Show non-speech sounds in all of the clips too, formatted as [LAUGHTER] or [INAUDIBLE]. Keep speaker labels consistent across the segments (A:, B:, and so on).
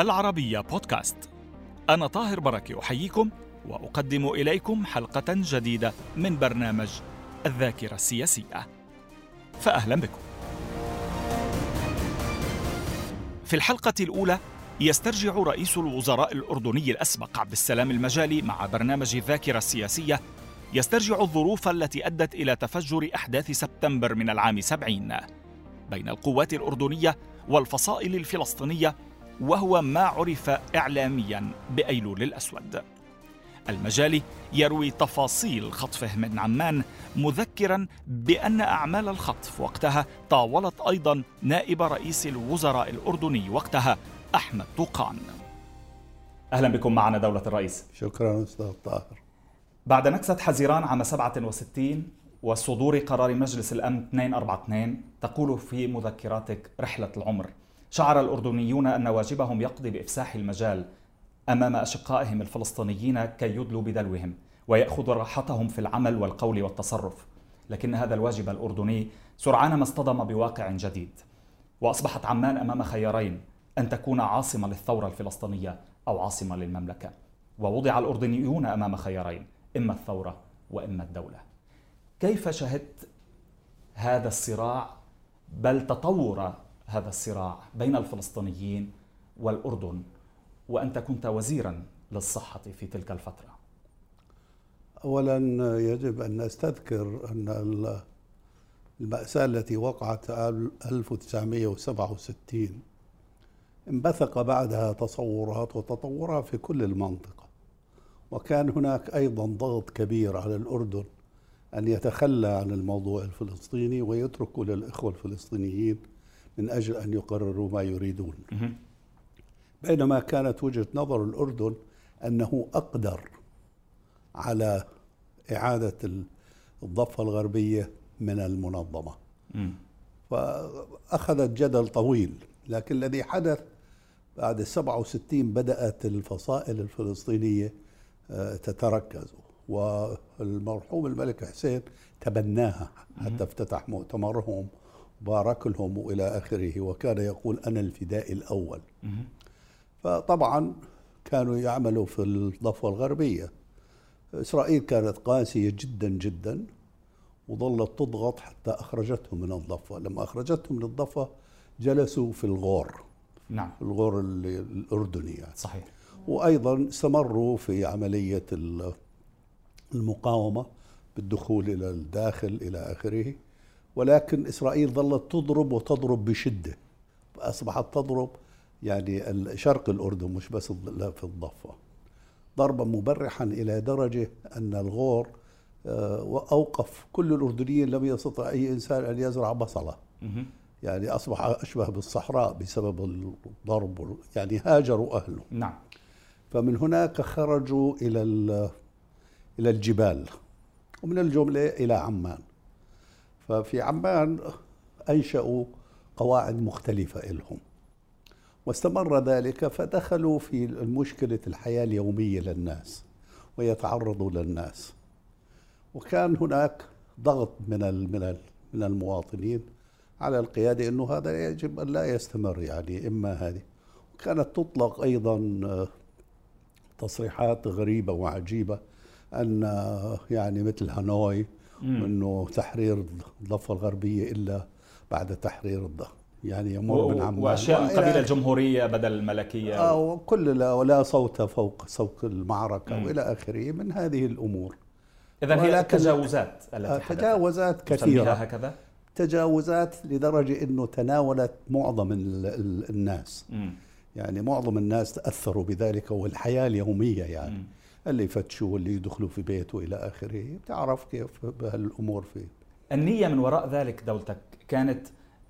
A: العربية بودكاست. أنا طاهر بركة أحييكم وأقدم إليكم حلقة جديدة من برنامج الذاكرة السياسية. فأهلا بكم. في الحلقة الأولى يسترجع رئيس الوزراء الأردني الأسبق عبد السلام المجالي مع برنامج الذاكرة السياسية يسترجع الظروف التي أدت إلى تفجر أحداث سبتمبر من العام سبعين. بين القوات الأردنية والفصائل الفلسطينية وهو ما عرف إعلاميا بأيلول الأسود. المجالي يروي تفاصيل خطفه من عمان مذكرا بأن أعمال الخطف وقتها طاولت أيضا نائب رئيس الوزراء الأردني وقتها أحمد طوقان. أهلا بكم معنا دولة الرئيس.
B: شكرا أستاذ طاهر.
A: بعد نكسة حزيران عام 67 وصدور قرار مجلس الأمن 242 تقول في مذكراتك رحلة العمر. شعر الأردنيون أن واجبهم يقضي بإفساح المجال أمام أشقائهم الفلسطينيين كي يدلوا بدلوهم ويأخذوا راحتهم في العمل والقول والتصرف. لكن هذا الواجب الأردني سرعان ما اصطدم بواقع جديد. وأصبحت عمان أمام خيارين أن تكون عاصمة للثورة الفلسطينية أو عاصمة للمملكة. ووضع الأردنيون أمام خيارين إما الثورة وإما الدولة. كيف شهدت هذا الصراع؟ بل تطور هذا الصراع بين الفلسطينيين والأردن وأنت كنت وزيرا للصحة في تلك الفترة.
B: أولا يجب أن نستذكر أن المأساة التي وقعت 1967 انبثق بعدها تصورات وتطورات في كل المنطقة. وكان هناك أيضا ضغط كبير على الأردن أن يتخلى عن الموضوع الفلسطيني ويتركه للإخوة الفلسطينيين من أجل أن يقرروا ما يريدون. بينما كانت وجهة نظر الأردن أنه أقدر على إعادة الضفة الغربية من المنظمة. فأخذت جدل طويل لكن الذي حدث بعد 67 بدأت الفصائل الفلسطينية آه، تتركز. والمرحوم الملك حسين تبناها حتى افتتح مؤتمرهم. بارك لهم والى آخره وكان يقول أنا الفداء الأول. فطبعا كانوا يعملوا في الضفة الغربية. إسرائيل كانت قاسية جدا جدا وظلت تضغط حتى أخرجتهم من الضفة. لما أخرجتهم من الضفة جلسوا في الغور.
A: نعم.
B: الغور الاردني يعني.
A: صحيح.
B: وأيضا استمروا في عملية المقاومة بالدخول إلى الداخل إلى آخره. ولكن إسرائيل ظلت تضرب وتضرب بشدة. فاصبحت تضرب يعني شرق الأردن مش بس في الضفة. ضربا مبرحا إلى درجة أن الغور آه، اوقف كل الأردنيين لم يستطع أي إنسان أن يزرع بصلة. يعني أصبح أشبه بالصحراء بسبب الضرب يعني هاجروا أهله.
A: نعم.
B: فمن هناك خرجوا إلى إلى الجبال ومن الجملة إلى عمان. ففي عمان أنشأوا قواعد مختلفة لهم واستمر ذلك فدخلوا في مشكله الحياة اليومية للناس ويتعرضوا للناس. وكان هناك ضغط من من من المواطنين على القيادة إنه هذا يجب أن لا يستمر يعني إما هذه. وكانت تطلق أيضا آه، تصريحات غريبة وعجيبة أن آه، يعني مثل هانوي إنه تحرير الضفة الغربية إلا بعد تحرير الضفه يعني يمر من عمان
A: وأشياء من قبيل الجمهوريه بدل الملكية.
B: آه وكل لا ولا صوت فوق صوت المعركة مم. وإلى آخره من هذه الأمور.
A: اذا هي تجاوزات التي
B: آه تجاوزات كثيرة.
A: هكذا؟
B: تجاوزات لدرجة إنه تناولت معظم الناس.
A: مم.
B: يعني معظم الناس تأثروا بذلك والحياة اليومية يعني. مم. اللي يفتشوا واللي يدخلوا في بيته إلى آخره. بتعرف كيف بهالأمور فيه.
A: النية من وراء ذلك دولتك كانت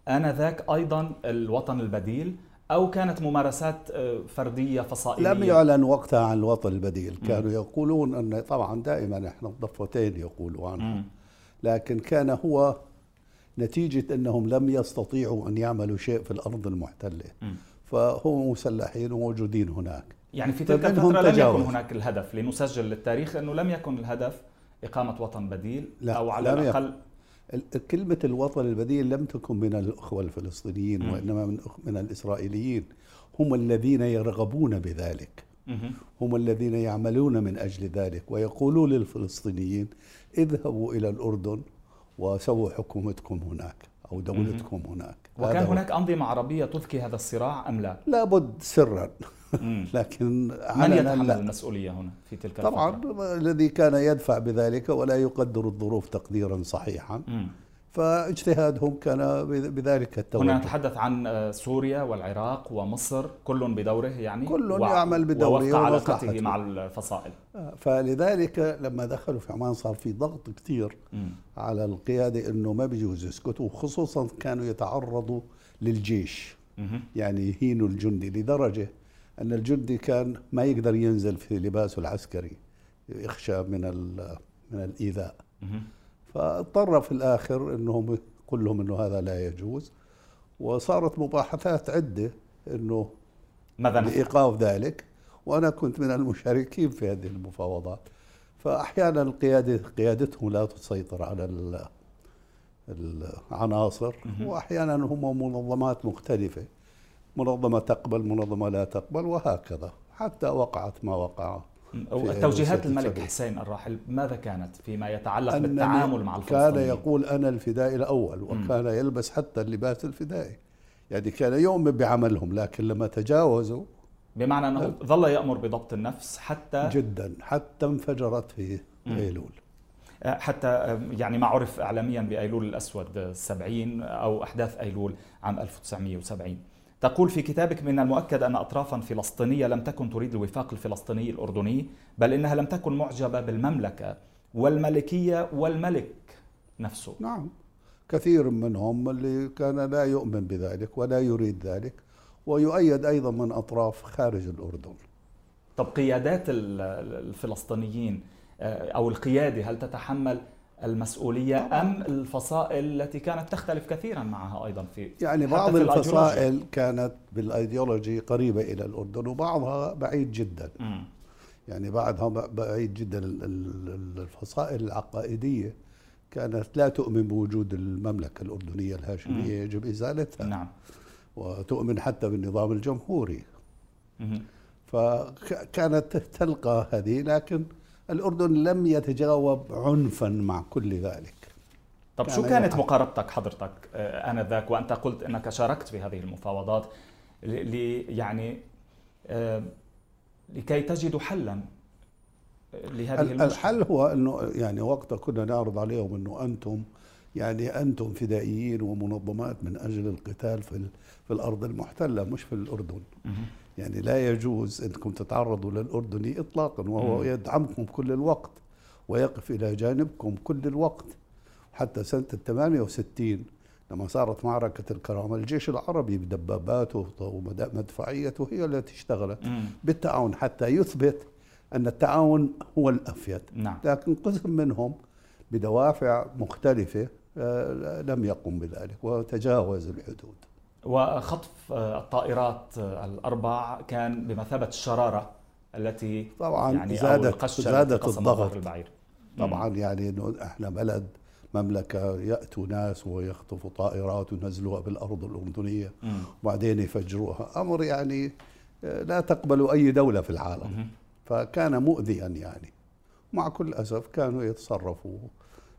A: آنذاك أيضا الوطن البديل أو كانت ممارسات آه، فردية فصائلية؟
B: لم يعلن وقتها عن الوطن البديل. كانوا يقولون أن طبعا دائما إحنا الضفتين يقولوا عنه. لكن كان هو نتيجة أنهم لم يستطيعوا أن يعملوا شيء في الأرض المحتلة. فهم مسلحين وموجودين هناك.
A: يعني في تلك الفترة لم يكن هناك الهدف لنسجل للتاريخ أنه لم يكن الهدف إقامة وطن بديل
B: لا
A: أو على الأقل
B: ال- كلمة الوطن البديل لم تكن من الأخوة الفلسطينيين. وإنما من من الإسرائيليين هم الذين يرغبون بذلك. هم الذين يعملون من أجل ذلك ويقولون للفلسطينيين اذهبوا إلى الأردن وسووا حكومتكم هناك أو دولتكم هناك
A: وكان. هناك أنظمة عربية تذكي هذا الصراع أم لا؟
B: لابد سرا [LAUGHS] لكن
A: من يتحمل المسؤولية هنا في تلك
B: طبعا
A: الفترة؟
B: الذي كان يدفع بذلك ولا يقدر الظروف تقديرا صحيحا
A: مم.
B: فاجتهادهم كان بذ- بذلك
A: هنا
B: التوجه
A: نتحدث عن آه، سوريا والعراق ومصر كل بدوره يعني
B: كل يعمل بدوره
A: ووفق علاقته. مع الفصائل
B: فلذلك لما دخلوا في عمان صار في ضغط كثير. على القيادة إنه ما بيجوز يسكتوا خصوصا كانوا يتعرضوا للجيش. يعني يهينوا الجندي لدرجة أن الجندي كان ما يقدر ينزل في لباسه العسكري يخشى من ال- من الإيذاء
A: مهم.
B: فاضطر في الآخر إنهم يقول لهم إنه هذا لا يجوز وصارت مباحثات عدة إنه
A: ماذا نفعل؟
B: لإيقاف ذلك وأنا كنت من المشاركين في هذه المفاوضات فأحيانا القيادة قيادتهم لا تسيطر على ال- العناصر
A: مهم.
B: وأحيانا هم منظمات مختلفة منظمة تقبل منظمة لا تقبل وهكذا حتى وقعت ما وقع
A: توجيهات الملك. حسين الراحل ماذا كانت فيما يتعلق بالتعامل مع
B: كان
A: الفلسطينيين؟
B: يقول أنا الفدائي الأول وكان يلبس حتى اللباس الفدائي يعني كان يؤمن بعملهم لكن لما تجاوزوا
A: بمعنى أنه ظل يأمر بضبط النفس حتى
B: جدا حتى انفجرت في
A: مم.
B: أيلول
A: حتى يعني ما عرف اعلاميا بأيلول الأسود السبعين أو أحداث أيلول عام 1970 تقول في كتابك من المؤكد أن اطرافا فلسطينية لم تكن تريد الوفاق الفلسطيني الأردني بل إنها لم تكن معجبة بالمملكة والملكية والملك نفسه.
B: نعم. كثير منهم اللي كان لا يؤمن بذلك ولا يريد ذلك ويؤيد أيضا من أطراف خارج الأردن.
A: طب قيادات ال- الفلسطينيين آه، أو القيادة هل تتحمل
B: المسؤولية.
A: أم الفصائل التي كانت تختلف كثيرا معها أيضا في
B: يعني بعض
A: في.
B: الفصائل كانت بالأيديولوجي قريبة إلى الأردن وبعضها بعيد جدا
A: مم.
B: يعني بعدها بعيد جدا ال- ال- الفصائل العقائدية كانت لا تؤمن بوجود المملكة الأردنية الهاشمية
A: مم.
B: يجب إزالتها
A: نعم
B: وتؤمن حتى بالنظام الجمهوري
A: مهم.
B: فكانت تلقى هذه لكن الأردن لم يتجاوب عنفا مع كل ذلك
A: طب شو كانت. مقاربتك حضرتك آه، آنذاك وأنت قلت إنك شاركت في هذه المفاوضات ل ل- يعني آه، لكي تجدوا حلا لهذه
B: ال-
A: المشكلة
B: الحل هو أنه يعني وقتها كنا نعرض عليهم أنه أنتم يعني أنتم فدائيين ومنظمات من أجل القتال في, في الأرض المحتلة مش في الأردن. يعني لا يجوز أنكم تتعرضوا للأردني إطلاقا وهو. يدعمكم كل الوقت ويقف إلى جانبكم كل الوقت حتى سنة 68 لما صارت معركة الكرامة الجيش العربي بدباباته ومدفعيته هي التي اشتغلت
A: مم.
B: بالتعاون حتى يثبت أن التعاون هو الأفيد
A: نعم
B: لكن قسم منهم بدوافع مختلفة آه، لم يقم بذلك وتجاوز الحدود
A: وخطف آه، الطائرات آه، الاربع كان بمثابة الشرارة التي
B: طبعا
A: يعني
B: زادت زادت الضغط.
A: البعير.
B: طبعا يعني إنه إحنا بلد مملكة يأتوا ناس ويخطفوا طائرات وينزلوها بالأرض الأردنية
A: مم.
B: وبعدين يفجروها. أمر يعني آه، لا تقبل أي دولة في العالم.
A: مهم.
B: فكان مؤذيا يعني. مع كل أسف كانوا يتصرفوا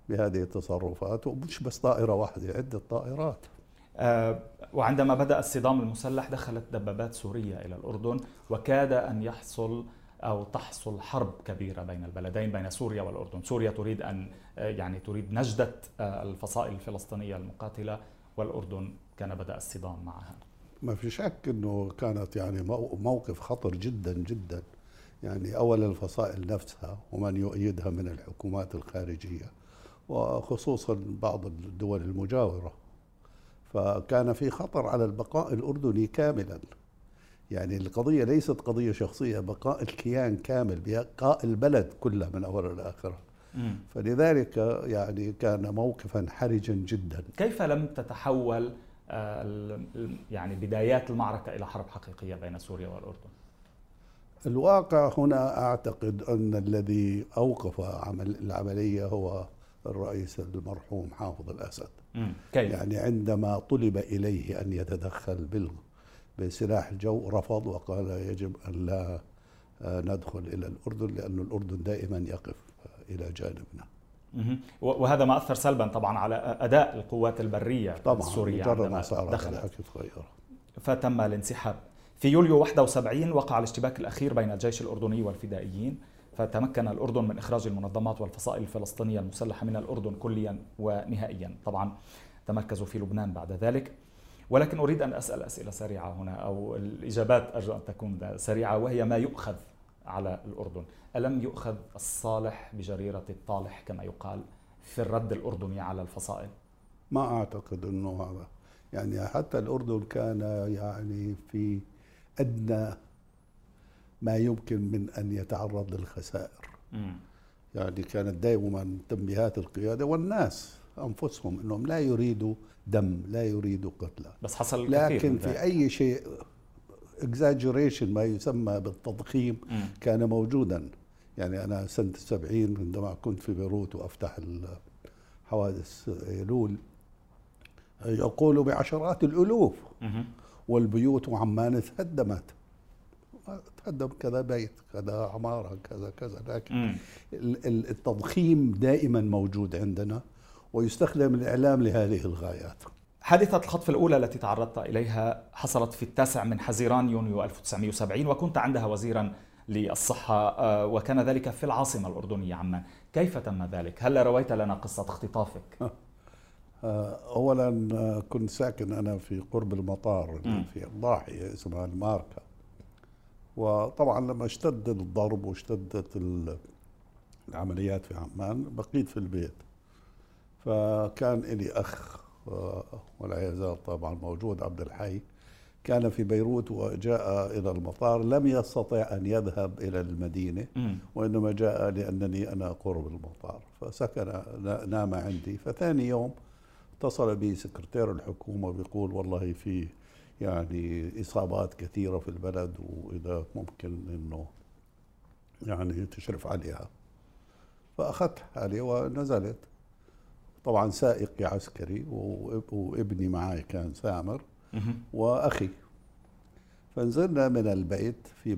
B: بهذه التصرفات ومش بس طائرة واحدة عدة طائرات.
A: وعندما بدأ الصدام المسلح دخلت دبابات سورية إلى الأردن وكاد أن يحصل أو تحصل حرب كبيرة بين البلدين بين سوريا والأردن. سوريا تريد أن آه، يعني تريد نجدة آه، الفصائل الفلسطينية المقاتلة والأردن كان بدأ الصدام معها.
B: ما في شك إنه كانت يعني مو- موقف خطر جدا جدا. يعني اولا الفصائل نفسها ومن يؤيدها من الحكومات الخارجية وخصوصا بعض الدول المجاورة. فكان في خطر على البقاء الأردني كاملا. يعني القضية ليست قضية شخصية بقاء الكيان كامل بقاء البلد كله من اولها لاخرها
A: مم.
B: فلذلك يعني كان موقفا حرجا جدا.
A: كيف لم تتحول آه، يعني بدايات المعركة إلى حرب حقيقية بين سوريا والأردن؟
B: الواقع هنا أعتقد أن الذي أوقف عمل العملية هو الرئيس المرحوم حافظ الأسد.
A: كيف؟
B: يعني عندما طلب إليه أن يتدخل بال بسلاح الجو رفض وقال يجب أن لا آه، ندخل إلى الأردن لأن الأردن دائما يقف إلى جانبنا.
A: وهذا ما أثر سلبا طبعا على أداء القوات البرية
B: طبعا
A: السورية
B: مجرد ما صار
A: دخلت. فتم الانسحاب. في يوليو 71 وقع الاشتباك الأخير بين الجيش الأردني والفدائيين. فتمكن الأردن من إخراج المنظمات والفصائل الفلسطينية المسلحة من الأردن كليا ونهائيا. طبعا تمركزوا في لبنان بعد ذلك. ولكن أريد أن أسأل أسئلة سريعة هنا أو الإجابات أرجو أن تكون سريعة وهي ما يؤخذ على الأردن. ألم يؤخذ الصالح بجريرة الطالح كما يقال في الرد الأردني على الفصائل؟
B: ما أعتقد أنه هذا. يعني حتى الأردن كان يعني في أدنى ما يمكن من أن يتعرض للخسائر
A: مم.
B: يعني كانت دائما تنبيهات القيادة والناس أنفسهم أنهم لا يريدوا دم لا يريدوا قتلى
A: بس حصل
B: لكن في. أي شيء exaggeration ما يسمى بالتضخيم
A: مم.
B: كان موجودا يعني أنا سنة السبعين عندما كنت في بيروت وأفتح حوادث أيلول يقول بعشرات الألوف
A: مهم.
B: والبيوت وعمان تهدمت تهدم كذا بيت كذا عمارة كذا كذا لكن التضخيم دائما موجود عندنا ويستخدم الإعلام لهذه الغايات
A: حادثة الخطف الأولى التي تعرضت إليها حصلت في التاسع من حزيران يونيو 1970 وكنت عندها وزيرا للصحة آه، وكان ذلك في العاصمة الأردنية عمان كيف تم ذلك؟ هل رويت لنا قصة اختطافك؟ [LAUGHS]
B: آه، اولا آه، كنت ساكن أنا في قرب المطار. في الضاحية اسمها الماركة وطبعا لما اشتد الضرب واشتدت ال- العمليات في عمان بقيت في البيت. فكان لي أخ آه، ولا يزال طبعا موجود عبد الحي. كان في بيروت وجاء إلى المطار لم يستطع أن يذهب إلى المدينة
A: مم.
B: وإنما جاء لأنني أنا قرب المطار. فسكن نا- نام عندي. فثاني يوم اتصل بي سكرتير الحكومة بيقول والله في يعني إصابات كثيرة في البلد وإذا ممكن إنه يعني تشرف عليها فأخذت حالي ونزلت طبعا سائقي عسكري وإبني معي كان سامر. وأخي فنزلنا من البيت في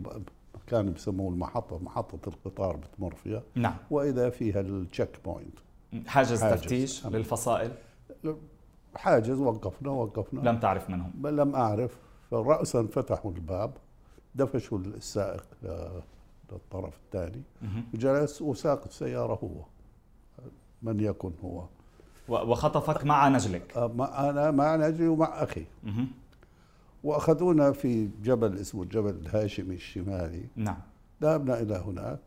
B: كان بسموه المحطة محطة القطار بتمر فيها
A: نعم
B: وإذا فيها ال checkpoint
A: حاجز,
B: حاجز.
A: تفتيش. للفصائل
B: حاجز وقفنا وقفنا.
A: لم تعرف منهم
B: بل لم أعرف. فراسا فتحوا الباب دفشوا السائق ل- للطرف الثاني.
A: مهم.
B: جلس وساق السيارة هو من يكن هو.
A: وخطفك مع نجلك.
B: ما أنا مع نجي ومع أخي.
A: مهم.
B: وأخذونا في جبل اسمه الجبل الهاشمي الشمالي.
A: نعم.
B: ذهبنا إلى هناك.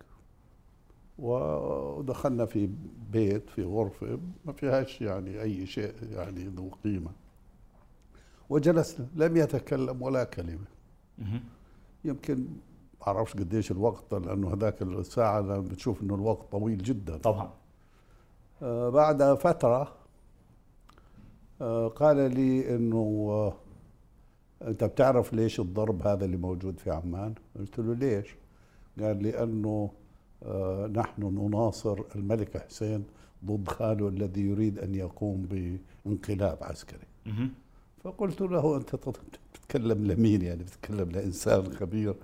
B: ودخلنا في بيت في غرفة ما فيهاش يعني أي شيء يعني ذو قيمة وجلسنا لم يتكلم ولا كلمة. يمكن ما أعرفش قديش الوقت لأنه هذاك الساعة بتشوف إنه الوقت طويل جدا
A: طبعا
B: آه، بعد فترة آه، قال لي إنه آه، أنت بتعرف ليش الضرب هذا اللي موجود في عمان؟ قلت له ليش؟ قال لي أنه نحن نناصر الملك حسين ضد خاله الذي يريد أن يقوم بانقلاب عسكري. فقلت له أنت تت- بتتكلم لمين يعني بتتكلم لإنسان خبير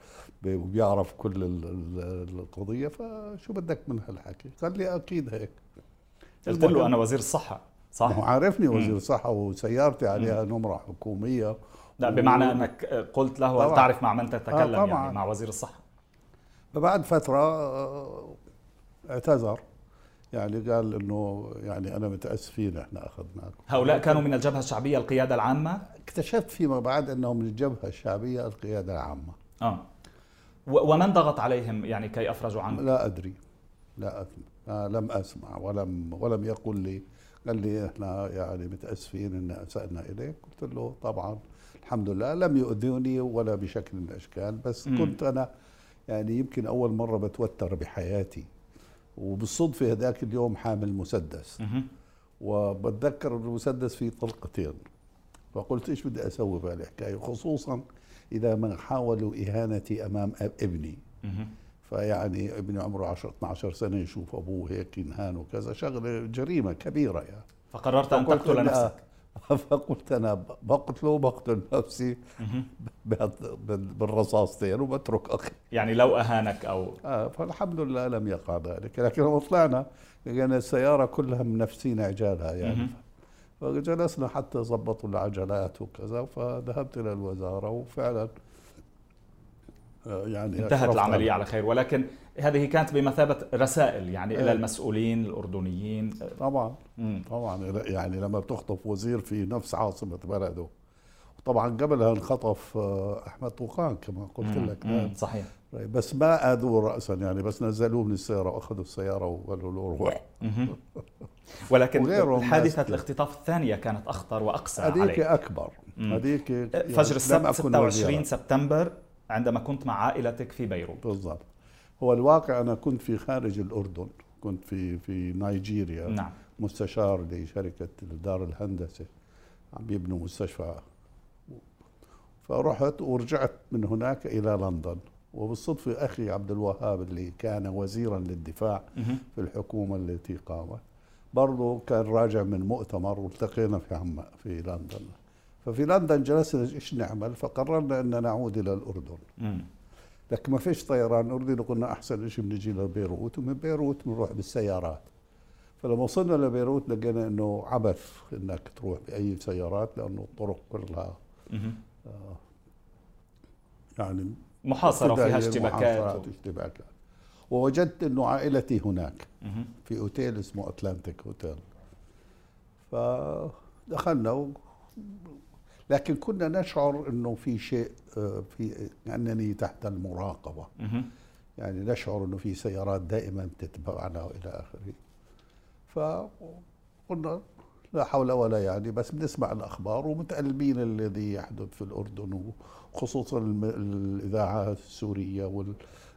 B: وبيعرف كل ال- ال- القضية فشو بدك من هالحكي؟ قال لي أكيد هيك
A: قلت له أنا وزير الصحة
B: ما هو
A: صح؟
B: عارفني. وزير صحة وسيارتي عليها نمرة حكومية
A: لا بمعنى أنك قلت له هل. تعرف مع من تتكلم
B: طبعاً.
A: يعني مع وزير الصحة
B: فبعد فترة آه، اعتذر. يعني قال إنه يعني أنا متاسفين إحنا اخذناك
A: هؤلاء كانوا من الجبهة الشعبية القيادة العامة؟
B: اكتشفت فيما بعد إنهم من الجبهة الشعبية القيادة العامة.
A: آه. و- ومن ضغط عليهم يعني كي أفرجوا عنك؟
B: لا أدري. لا أدري آه لم أسمع ولم ولم يقل لي. قال لي إحنا يعني متأسفين إن أسأنا إليك. قلت له طبعا الحمد لله. لم يؤذوني ولا بشكل من الأشكال بس
A: مم.
B: كنت أنا يعني يمكن أول مرة بتوتر بحياتي وبالصدفة هذاك اليوم حامل مسدس. وبتذكر المسدس فيه طلقتين. فقلت إيش بدي أسوي بهالحكايه خصوصا إذا ما حاولوا إهانتي أمام ابني. فيعني ابني عمره 10 12 سنة يشوف أبوه هيك ينهان وكذا. شغلة جريمة كبيرة يعني.
A: فقررت أن تقتل
B: أنا-
A: نفسك. [LAUGHS]
B: فقلت أنا بقتله بقتل نفسي بالرصاصتين وبترك أخي.
A: يعني لو أهانك أو
B: آه فالحمد لله لم يقع ذلك. لكن لما طلعنا لقينا السيارة كلها منفسين عجالها يعني. فجلسنا حتى ضبطوا العجلات وكذا فذهبت إلى الوزارة وفعلا يعني
A: انتهت
B: أشرفت
A: العملية
B: على-
A: خير ولكن هذه كانت بمثابة رسائل يعني إلى
B: إيه.
A: المسؤولين الأردنيين
B: طبعا
A: مم.
B: طبعا يعني لما بتخطف وزير في نفس عاصمة بلده طبعا قبلها انخطف آه، أحمد طوقان كما قلت
A: مم.
B: لك
A: مم.
B: نعم.
A: صحيح
B: بس ما اذوه راسا يعني بس نزلوه من السيارة وأخذوا السيارة وقالوا له روح.
A: ولكن حادثه الاختطاف الثانية كانت أخطر وأقسى
B: هذيك
A: عليك
B: أكبر
A: مم.
B: هذيك يعني
A: فجر السبت
B: أكن
A: 26
B: وزيراً.
A: سبتمبر عندما كنت مع عائلتك في بيروت.
B: بالضبط. هو الواقع أنا كنت في خارج الأردن كنت في في نيجيريا.
A: نعم.
B: مستشار لشركة دار الهندسة عم يبنوا مستشفى. فرحت ورجعت من هناك إلى لندن. وبالصدفة أخي عبد الوهاب اللي كان وزيرا للدفاع. في الحكومة التي قامت برضه كان راجع من مؤتمر والتقينا في عمان في لندن. ففي لندن جلسنا إيش نعمل فقررنا أن نعود إلى
A: الأردن.
B: لكن ما فيش طيران أردني قلنا أحسن شيء بنجي لبيروت ومن بيروت بنروح بالسيارات فلما وصلنا لبيروت لقينا إنه عبث إنك تروح بأي سيارات لأنه الطرق كلها
A: مهم.
B: يعني
A: محاصرة
B: ابتدائية،
A: اشتباكات
B: محاصرات، اشتباكات ووجدت إنه عائلتي هناك
A: مهم.
B: في أوتيل اسمه أتلانتيك أوتيل فدخلنا و... لكن كنا نشعر إنه في شيء آه، في أنني تحت
A: المراقبة.
B: يعني نشعر إنه في سيارات دائما تتبعنا وإلى آخره. فقلنا لا حول ولا يعني بس بنسمع الأخبار ومتألمين الذي يحدث في الأردن وخصوصا الإذاعات السورية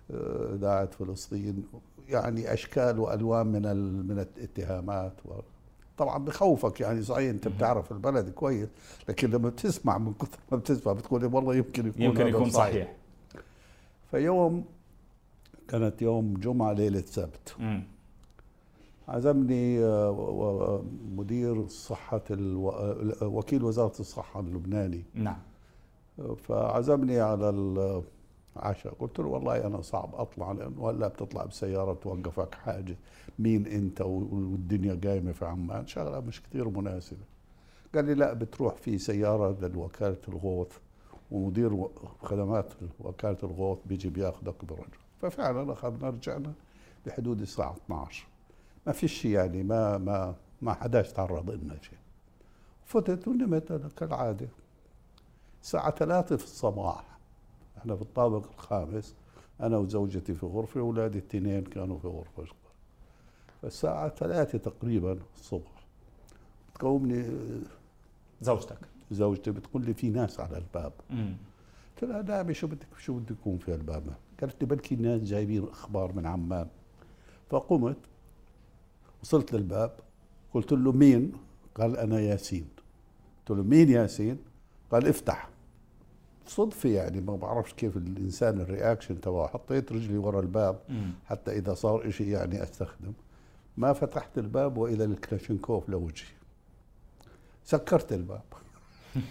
B: واذاعه فلسطين. يعني أشكال وألوان من من الاتهامات و طبعا بخوفك يعني صحيح أنت بتعرف البلد كويس لكن لما بتسمع من كثر ما بتسمع بتقول والله يمكن يكون
A: يمكن يكون صحيح.
B: فيوم كانت يوم جمعة ليلة سبت. عزمني آه، و- مدير صحة ألو... آه، وكيل وزارة الصحة اللبناني.
A: نعم.
B: آه، فعزمني على العشاء قلت له والله أنا صعب أطلع لأنه هلا بتطلع بسيارة بتوقفك حاجة. مين أنت والدنيا قايمة في عمان؟ شغلة مش كثير مناسبة. قال لي لا بتروح في سيارة لوكالة الغوث ومدير خدمات وكالة الغوث بيجي بياخذك برجع ففعلا أخذنا رجعنا بحدود الساعة 12 ما في شيء يعني ما ما ما حداش تعرض لنا شيء فتت ونمت أنا كالعادة. الساعة ثلاثة في الصباح. إحنا في الطابق الخامس أنا وزوجتي في غرفة وأولادي الاثنين كانوا في غرفة أخرى فالساعة ثلاثة تقريبا الصبح تقومني
A: زوجتك.
B: زوجتي بتقول لي في ناس على الباب. قلت لها نعم شو بدك شو بده يكون في الباب؟ قالت لي بلكي الناس جايبين أخبار من عمان. فقمت وصلت للباب قلت له مين؟ قال أنا ياسين. قلت له مين ياسين؟ قال افتح. صدفة يعني ما بعرفش كيف الإنسان ال reaction تبعه. حطيت رجلي ورا الباب
A: مم.
B: حتى إذا صار إشي يعني أستخدم. ما فتحت الباب وإلى الكلاشينكوف لوجهي. سكرت الباب. [LAUGHS]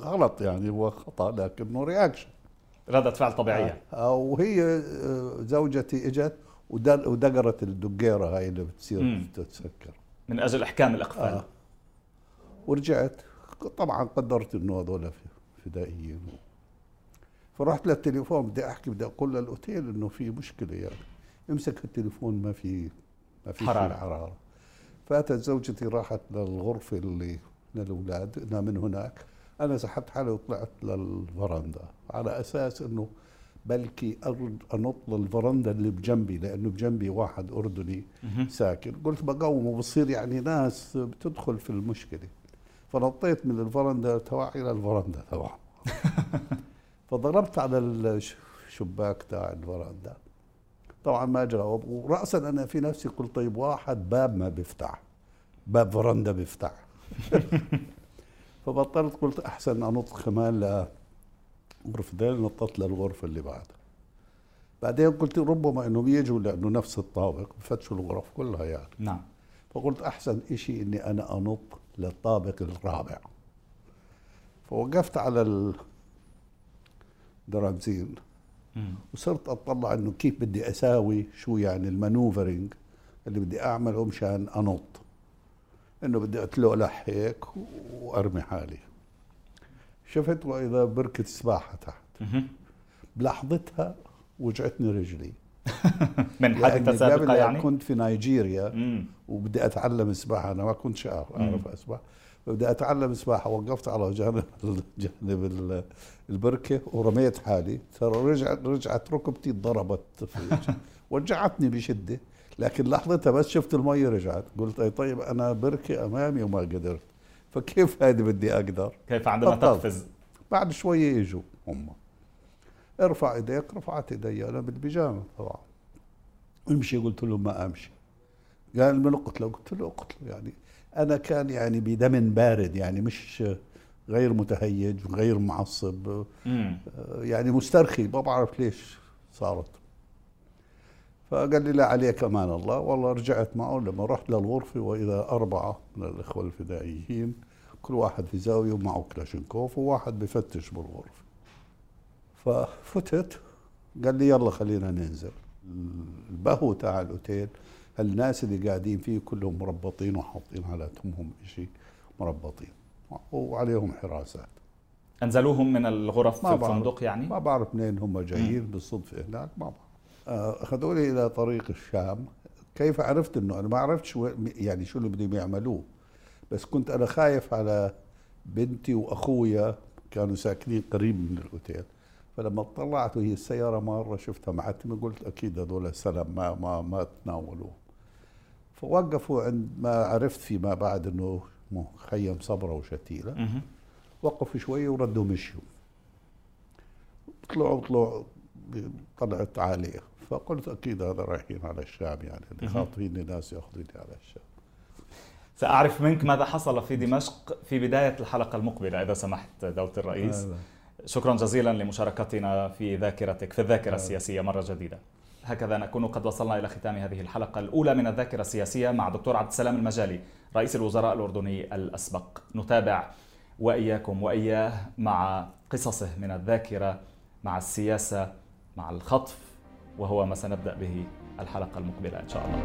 B: غلط يعني هو خطأ لكنه reaction.
A: ردة فعل طبيعية.
B: آه، وهي آه، زوجتي ودل- ودقرت الدقيرة هاي اللي بتصير
A: مم.
B: تتسكر.
A: من أجل إحكام الإقفال.
B: آه. ورجعت. طبعا قدرت إنه هذول ف- فدائيين فرحت للتليفون بدي أحكي بدي أقول للأوتيل إنه في مشكلة يعني امسك التليفون ما في ما في
A: حرارة.
B: حرارة. حرارة فأتت زوجتي راحت للغرفة اللي للاولاد انها من هناك أنا سحبت حالي وطلعت للفرندا على أساس إنه بلكي أنط للفرندا اللي بجنبي لأنه بجنبي واحد
A: أردني.
B: ساكن قلت بقومه بصير يعني ناس بتدخل في المشكلة فنطيت من الفرندا تبعي إلى الفرندا تبعه [LAUGHS] فضربت على الشباك تاع الفرندا طبعا ما جاوب. وراسا أنا في نفسي قلت طيب واحد باب ما بيفتح. باب فرندا بيفتح. [LAUGHS] فبطلت قلت أحسن أنط كمان لغرفة ديل نطت للغرفة اللي بعدها بعدين قلت ربما إنهم يجوا لأنه نفس الطابق بفتشوا الغرف كلها يعني.
A: نعم.
B: فقلت أحسن شيء إني أنا أنط للطابق الرابع. فوقفت على الدرابزين
A: مم.
B: وصرت اطلع إنه كيف بدي أساوي شو يعني المانوفرنج اللي بدي اعمله مشان أنط. إنه بدي أتلولح هيك وأرمي حالي. شفت وإذا بركة سباحه تحت. بلحظتها وجعتني رجلي.
A: من سابقة
B: قبل
A: يعني.
B: كنت في نيجيريا
A: مم.
B: وبدي أتعلم سباحه أنا ما كنت أعرف اسبح بدي أتعلم سباحه وقفت على جانب جانب ال- البركة ورميت حالي. ترى رجعت رجعت ركبتي ضربت. [LAUGHS] وجعتني بشدة. لكن لحظتها بس شفت المي رجعت. قلت أي طيب أنا بركة أمامي وما قدرت. فكيف هذه بدي أقدر؟
A: كيف عندما. تقفز؟
B: بعد شوية إجوا هم. ارفع ايديك رفعت ايدي أنا بالبيجامة طبعا. امشي قلت له ما امشي. قال من اقتله قلت له اقتله يعني أنا كان يعني بدم بارد يعني مش غير متهيج غير معصب
A: مم.
B: يعني مسترخي ما بعرف ليش صارت. فقال لي لا عليك أمان الله والله رجعت معه لما رحت للغرفة وإذا أربعة من الإخوة الفدائيين كل واحد في زاوية ومعه كلاشينكوف وواحد بفتش بالغرفة. ففتت. قال لي يلا خلينا ننزل. البهو تاع الأوتيل الناس اللي قاعدين فيه كلهم مربطين وحاطين على تمهم شيء مربطين وعليهم حراسات.
A: أنزلوهم من الغرف
B: ما
A: في
B: بعرف.
A: الفندق يعني؟
B: ما بعرف منين هم جايين بالصدفة هناك ما بعرف. آه، أخذوني إلى طريق الشام. كيف عرفت إنه أنا ما عرفت شو يعني شو اللي بدهم يعملوه. بس كنت أنا خايف على بنتي وأخويا كانوا ساكنين قريب من الأوتيل. فلما طلعت وهي السيارة مرة شفتها معتمه قلت أكيد هذول سلام ما ما ما تناولوه. فوقفوا عند ما عرفت فيما بعد إنه خيم صبرة
A: وشتيلة.
B: وقفوا شوي وردوا مشوا طلعوا طلعوا طلعت عالية فقلت أكيد هذا رايحين على الشام يعني اللي ناس ياخذوني على الشام
A: سأعرف منك ماذا حصل في دمشق في بداية الحلقة المقبلة إذا سمحت دولة الرئيس.
B: هذا.
A: شكرا جزيلا لمشاركتنا في ذاكرتك في الذاكرة
B: آه.
A: السياسية مرة جديدة. هكذا نكون قد وصلنا إلى ختام هذه الحلقة الأولى من الذاكرة السياسية مع دكتور عبد السلام المجالي رئيس الوزراء الأردني الأسبق. نتابع وإياكم وإياه مع قصصه من الذاكرة مع السياسة مع الخطف وهو ما سنبدأ به الحلقة المقبلة إن شاء الله.